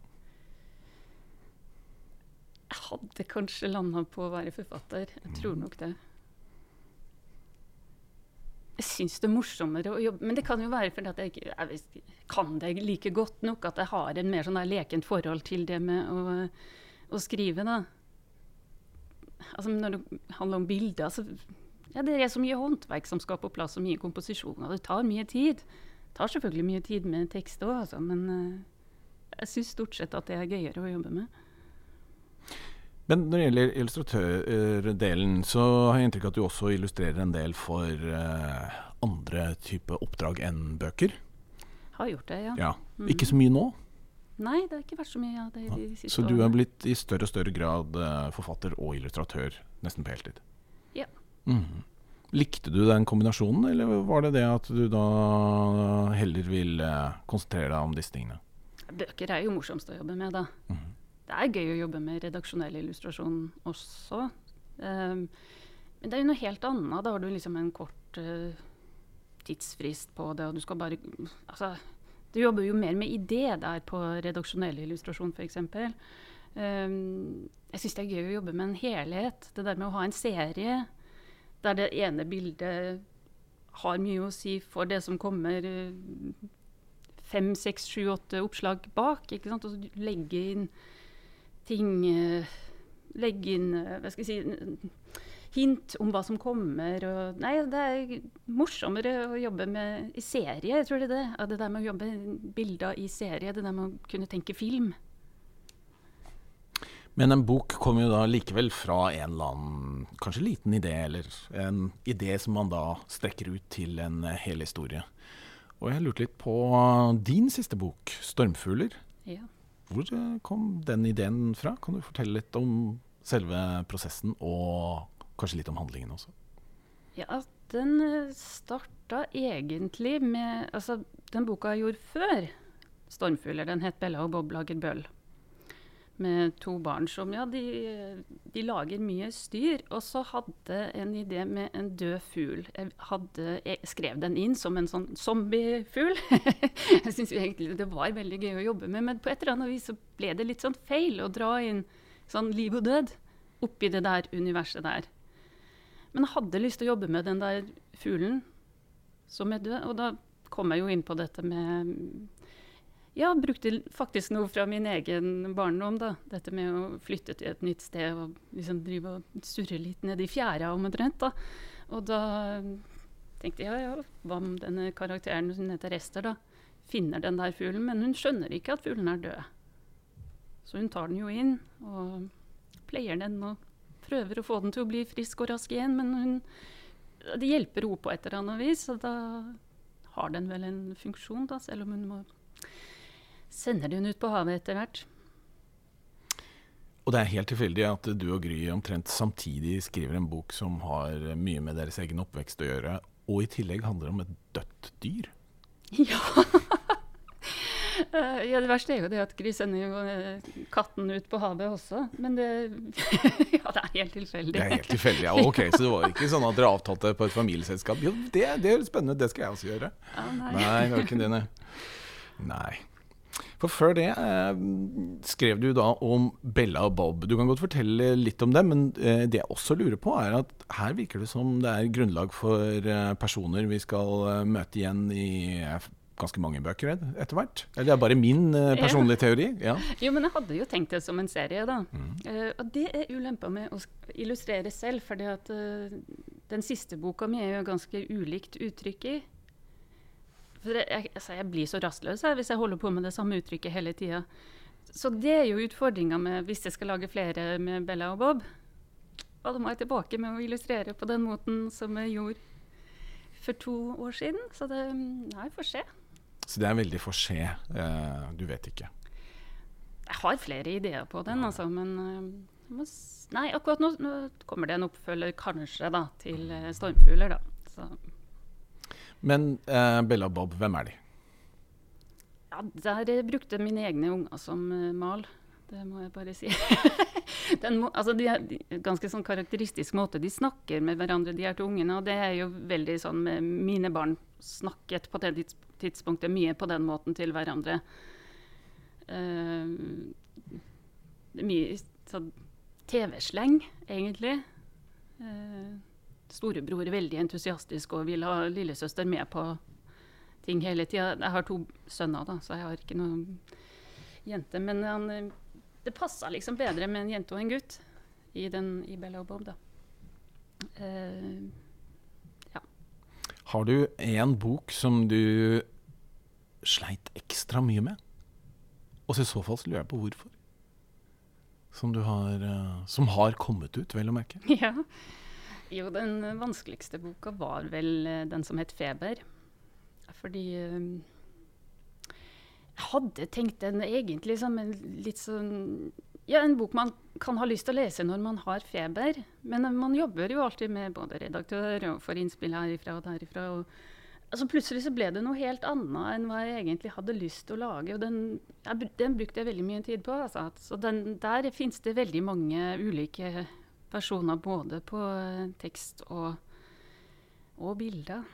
Jeg hadde kanskje landa på å være forfatter. Jeg tror nok det. Jeg syns det er morsommere å jobbe Men det kan jo være fordi at jeg jeg kan det like godt nok at jeg har en mer sånn lekent forhold til det med å, å skrive, da. Altså når det handler om bilder, så ja, det er så mye håndverk som skal på plass, og mye komposisjon. Og det tar mye tid. Det tar selvfølgelig mye tid med tekst òg, altså, men uh, jeg syns stort sett at det er gøyere å jobbe med. Men når det gjelder illustratørdelen, så har jeg inntrykk av at du også illustrerer en del for uh, andre type oppdrag enn bøker? Har gjort det, ja. ja. Mm. Ikke så mye nå? Nei, det har ikke vært så mye av det de siste Så du er blitt i større og større grad uh, forfatter og illustratør nesten på heltid? Ja. Mm. Likte du den kombinasjonen, eller var det det at du da heller vil uh, konsentrere deg om disse tingene? Bøker er jo morsomst å jobbe med, da. Mm. Det er gøy å jobbe med redaksjonell illustrasjon også. Um, men det er jo noe helt annet. Da har du liksom en kort uh, tidsfrist på det, og du skal bare Altså, du jobber jo mer med idé der på redaksjonell illustrasjon, f.eks. Um, jeg syns det er gøy å jobbe med en helhet. Det der med å ha en serie der det ene bildet har mye å si for det som kommer uh, fem, seks, sju, åtte oppslag bak. ikke sant? Og så legge inn ting uh, Legge inn uh, hva skal jeg si, hint om hva som kommer. Og, nei, det er morsommere å jobbe med i serie, jeg tror det er det. Det der med å jobbe bilder i serie, det der med å kunne tenke film. Men en bok kommer jo da likevel fra en eller annen kanskje liten idé, eller en idé som man da strekker ut til en hel historie. Og jeg lurte litt på din siste bok, 'Stormfugler'. Ja. Hvor kom den ideen fra? Kan du fortelle litt om selve prosessen, og kanskje litt om handlingen også? Ja, den starta egentlig med Altså, den boka jeg gjorde før 'Stormfugler', den het 'Bella og Bob lager bøll' med to barn som ja, de, de, lager mye styr. Og så hadde en idé med en død fugl. Jeg, hadde, jeg skrev den inn som en sånn zombiefugl. jeg syns egentlig det var veldig gøy å jobbe med, men på et eller annet vis så ble det litt sånn feil å dra inn sånn liv og død oppi det der universet der. Men jeg hadde lyst til å jobbe med den der fuglen som er død, og da kom jeg jo inn på dette med ja, brukte faktisk noe fra min egen barndom. da. Dette med å flytte til et nytt sted og liksom drive og surre litt nede i fjæra omtrent. da. Og da tenkte jeg ja, ja, hva om denne karakteren som heter Ester, da, finner den der fuglen, men hun skjønner ikke at fuglen er død. Så hun tar den jo inn og pleier den og prøver å få den til å bli frisk og rask igjen, men hun, det hjelper henne på et eller annet vis, og da har den vel en funksjon, da, selv om hun må sender de hun ut på havet etter hvert. Og det er helt tilfeldig at du og Gry omtrent samtidig skriver en bok som har mye med deres egen oppvekst å gjøre, og i tillegg handler om et dødt dyr. Ja. ja, det verste er jo det at Gry sender jo eh, katten ut på havet også. Men det Ja, det er helt tilfeldig. Det er helt tilfeldig, ja. Ok, Så det var ikke sånn at dere avtalte på et familieselskap? Jo, det, det er spennende, det skal jeg også gjøre. Ja, nei. nei, det var ikke det, nei. Nei. For før det eh, skrev du da om Bella og Bob. Du kan godt fortelle litt om dem, men eh, det jeg også lurer på, er at her virker det som det er grunnlag for eh, personer vi skal eh, møte igjen i eh, ganske mange bøker etter hvert. Eller det er bare min eh, personlige teori. Ja. Jo, men jeg hadde jo tenkt det som en serie, da. Mm. og det er ulempa med å illustrere selv, fordi at uh, den siste boka mi er jo ganske ulikt uttrykk i. For jeg, altså jeg blir så rastløs jeg, hvis jeg holder på med det samme uttrykket hele tida. Så det er jo utfordringa med hvis jeg skal lage flere med Bella og Bob. Og da må jeg tilbake med å illustrere på den måten som jeg gjorde for to år siden. Så det Nei, får se. Så det er veldig for se. Eh, du vet ikke. Jeg har flere ideer på den, altså, men uh, Nei, akkurat nå, nå, kommer det en oppfølger, kanskje, da, til uh, 'Stormfugler', da. Så. Men eh, Bella og Bob, hvem er de? Ja, Der brukte mine egne unger som mal. Det må jeg bare si. må, altså de er de, ganske sånn karakteristisk måte de snakker med hverandre, de her to ungene. Og det er jo veldig sånn Mine barn snakket på det tidspunktet mye på den måten til hverandre. Uh, mye sånn TV-sleng, egentlig. Uh, storebror veldig entusiastisk og vil ha lillesøster med på ting hele tida. Jeg har to sønner, da, så jeg har ikke noen jente. Men han, det passa liksom bedre med en jente og en gutt i, den, i Bella og Bob, da. Uh, ja. Har du en bok som du sleit ekstra mye med? Og i så fall så lurer jeg på hvorfor. Som, har, uh, som har kommet ut, vel å merke. Ja. Jo, den vanskeligste boka var vel uh, den som het 'Feber'. Fordi uh, jeg hadde tenkt den egentlig som en litt sånn Ja, en bok man kan ha lyst til å lese når man har feber. Men man jobber jo alltid med både redaktør og får innspill herifra og derifra. og altså plutselig så ble det noe helt annet enn hva jeg egentlig hadde lyst til å lage. Og den, jeg, den brukte jeg veldig mye tid på. Altså. Så den, der fins det veldig mange ulike versjoner, både på eh, tekst og, og bilder.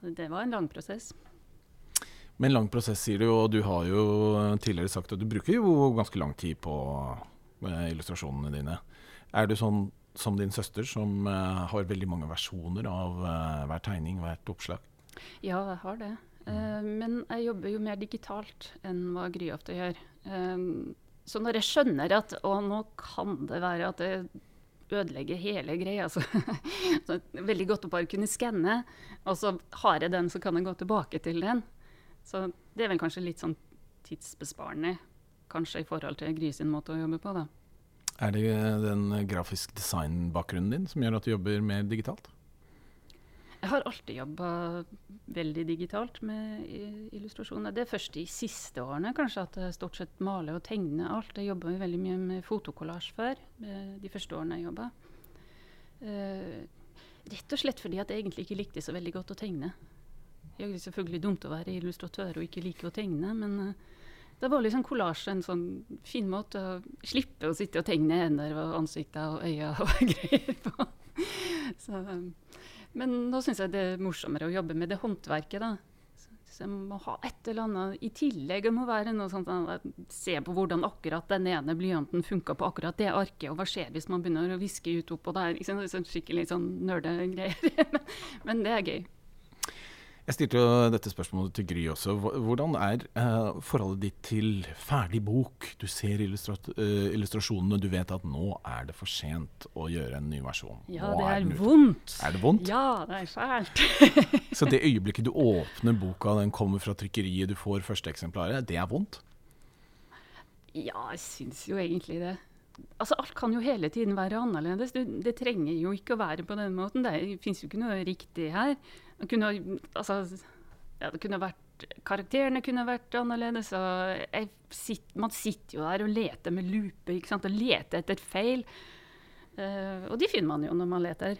Det, var en lang prosess. Men lang prosess, sier du, og du har jo tidligere sagt at du bruker jo ganske lang tid på eh, illustrasjonene dine. Er du sånn som din søster, som uh, har veldig mange versjoner av hver tegning, hvert oppslag? Ja, jeg har det. Uh, men jeg jobber jo mer digitalt enn hva Gry ofte gjør. Så når jeg skjønner at å, nå kan det være at det ødelegger hele greia, så, så veldig godt å bare kunne skanne, og så har jeg den, så kan jeg gå tilbake til den. Så det er vel kanskje litt sånn tidsbesparende, kanskje i forhold til Gry sin måte å jobbe på, da. Er det den grafisk design-bakgrunnen din som gjør at du jobber mer digitalt? Jeg har alltid jobba veldig digitalt med illustrasjoner. Det er først de siste årene kanskje at jeg stort sett maler og tegner alt. Jeg jobba veldig mye med fotokollasj før, de første årene jeg jobba. Uh, rett og slett fordi at jeg egentlig ikke likte så veldig godt å tegne. Det er selvfølgelig dumt å være illustratør og ikke like å tegne, men uh, da var liksom kollasje en sånn fin måte å slippe å sitte og tegne hender og ansikter og øyne og greier på. Så, um, men nå syns jeg det er morsommere å jobbe med det håndverket, da. Så jeg må ha et eller annet i tillegg. Det må være noe sånt Se på hvordan akkurat den ene blyanten funka på akkurat det arket, og hva skjer hvis man begynner å viske ut oppå der? Liksom, sånn skikkelig sånn nerdegreier. men, men det er gøy. Jeg stilte jo dette spørsmålet til Gry også. Hvordan er uh, forholdet ditt til ferdig bok? Du ser illustra uh, illustrasjonene, du vet at nå er det for sent å gjøre en ny versjon. Ja, nå det er, er vondt. Er det vondt? Ja, det er fælt. Så det øyeblikket du åpner boka, den kommer fra trykkeriet, du får førsteeksemplaret, det er vondt? Ja, jeg syns jo egentlig det. Altså, alt kan jo hele tiden være annerledes. Det, det trenger jo ikke å være på den måten. Det fins jo ikke noe riktig her. Kunne, altså, ja, det kunne vært Karakterene kunne vært annerledes. Sitter, man sitter jo der og leter med lupe ikke sant? og leter etter feil. Uh, og de finner man jo når man leter.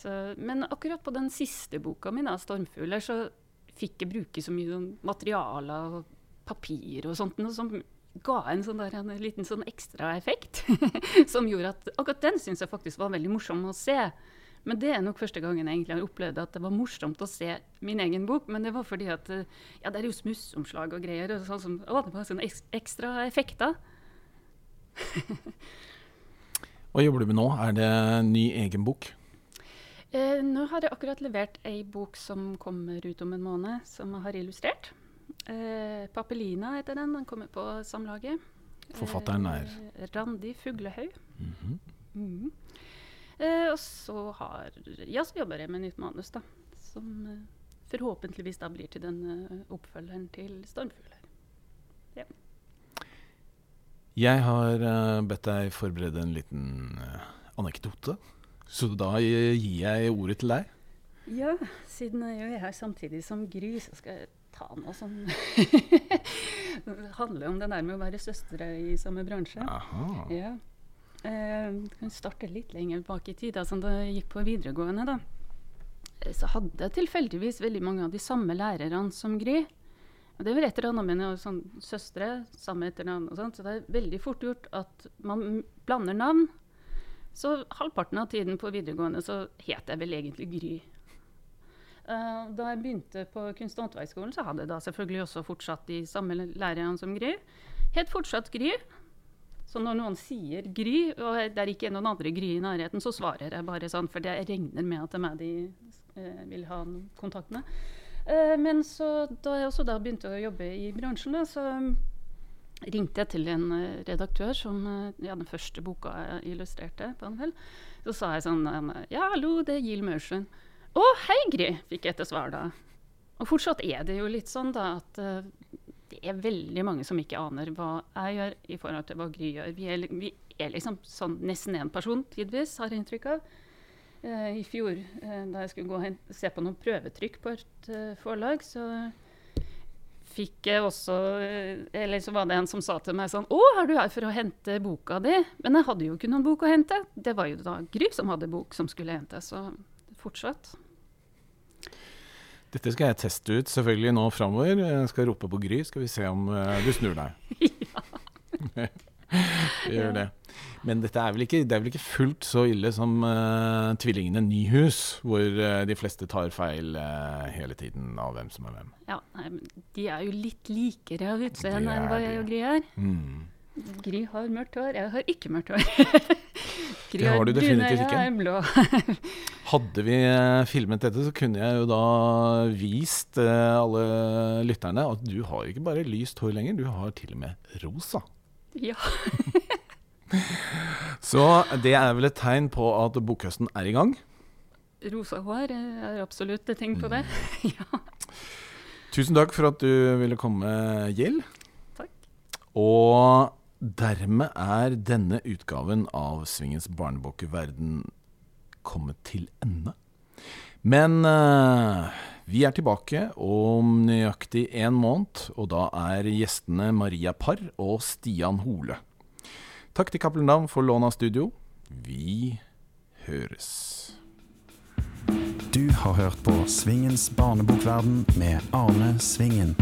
Så, men akkurat på den siste boka mi, 'Stormfugler', så fikk jeg bruke så mye sånn materialer og papir og sånt. noe som ga en, sånn der, en liten sånn ekstra effekt. som gjorde at akkurat den syns jeg faktisk var veldig morsom å se. Men det er nok første gangen jeg egentlig har opplevd at det var morsomt å se min egen bok. Men det var fordi at eh, ja, det er jo smussomslag og greier. Og sånn som, å, det var sånne ekstra effekter. Hva jobber du med nå? Er det ny egen bok? Eh, nå har jeg akkurat levert ei bok som kommer ut om en måned, som jeg har illustrert. Eh, 'Papelina' heter den. Den kommer på Samlaget. Forfatteren er? Eh, Randi Fuglehaug. Mm -hmm. mm og så, har, ja, så jobber jeg med nytt manus, da. Som eh, forhåpentligvis da blir til den eh, oppfølgeren til 'Stormfugler'. Jeg har eh, bedt deg forberede en liten eh, anekdote, så da eh, gir jeg ordet til deg. Ja, siden jeg er her samtidig som Gry, så skal jeg ta noe som handler om det der med å være søstre i samme bransje. Aha. Ja. Eh, kan starte litt lenger bak i tid. Altså, da jeg gikk på videregående, da, eh, så hadde jeg tilfeldigvis veldig mange av de samme lærerne som Gry. Og det var et eller annet med noe sånn søstre, samme etternavn og sånt, så det er veldig fort gjort at man blander navn. Så halvparten av tiden på videregående så het jeg vel egentlig Gry. Uh, da jeg begynte på Kunst- og håndverksskolen, så hadde jeg da selvfølgelig også fortsatt de samme lærerne som Gry. Het fortsatt Gry. Så når noen sier Gry, og det er ikke noen andre Gry i nærheten, så svarer jeg bare sånn, for jeg regner med at det er meg de eh, vil ha kontakt med. Eh, men så da jeg også da begynte å jobbe i bransjen, da, så ringte jeg til en eh, redaktør som eh, ja, den første boka jeg illustrerte på Anvel. Så sa jeg sånn eh, Ja, hallo, det er Gill Maursund. Å, hei, Gry, fikk jeg etter svar da. Og fortsatt er det jo litt sånn da at eh, det er veldig mange som ikke aner hva jeg gjør i forhold til hva Gry gjør. Vi er, vi er liksom sånn nesten én person tidvis, har jeg inntrykk av. Eh, I fjor, eh, da jeg skulle gå hen- se på noen prøvetrykk på et eh, forlag, så fikk jeg også Eller så var det en som sa til meg sånn Å, er du her for å hente boka di? Men jeg hadde jo ikke noen bok å hente. Det var jo da Gry som hadde bok som skulle hentes, så fortsatt. Dette skal jeg teste ut selvfølgelig nå framover. Jeg skal rope på Gry, skal vi se om uh, du snur deg. ja. Gjør det. Men dette er vel ikke, det er vel ikke fullt så ille som uh, tvillingene Nyhus, hvor uh, de fleste tar feil hele tiden av hvem som er hvem. Ja, nei, men De er jo litt likere av utseende enn hva jeg og Gry er. Mm. Gry har mørkt hår, jeg har ikke mørkt hår. Gry Det har du definitivt ikke. Jeg er blå. Hadde vi eh, filmet dette, så kunne jeg jo da vist eh, alle lytterne at du har ikke bare lyst hår lenger, du har til og med rosa. ja. Så det er vel et tegn på at bokhøsten er i gang. Rosa hår eh, er absolutt et tegn på det. Mm. ja. Tusen takk for at du ville komme, Gjell. Takk. Og dermed er denne utgaven av Svingens barnebokverden kommet til ende. Men uh, vi er tilbake om nøyaktig en måned, og da er gjestene Maria Parr og Stian Hole. Takk til Cappelen Dam for lån av studio. Vi høres. Du har hørt på Svingens barnebokverden med Arne Svingen.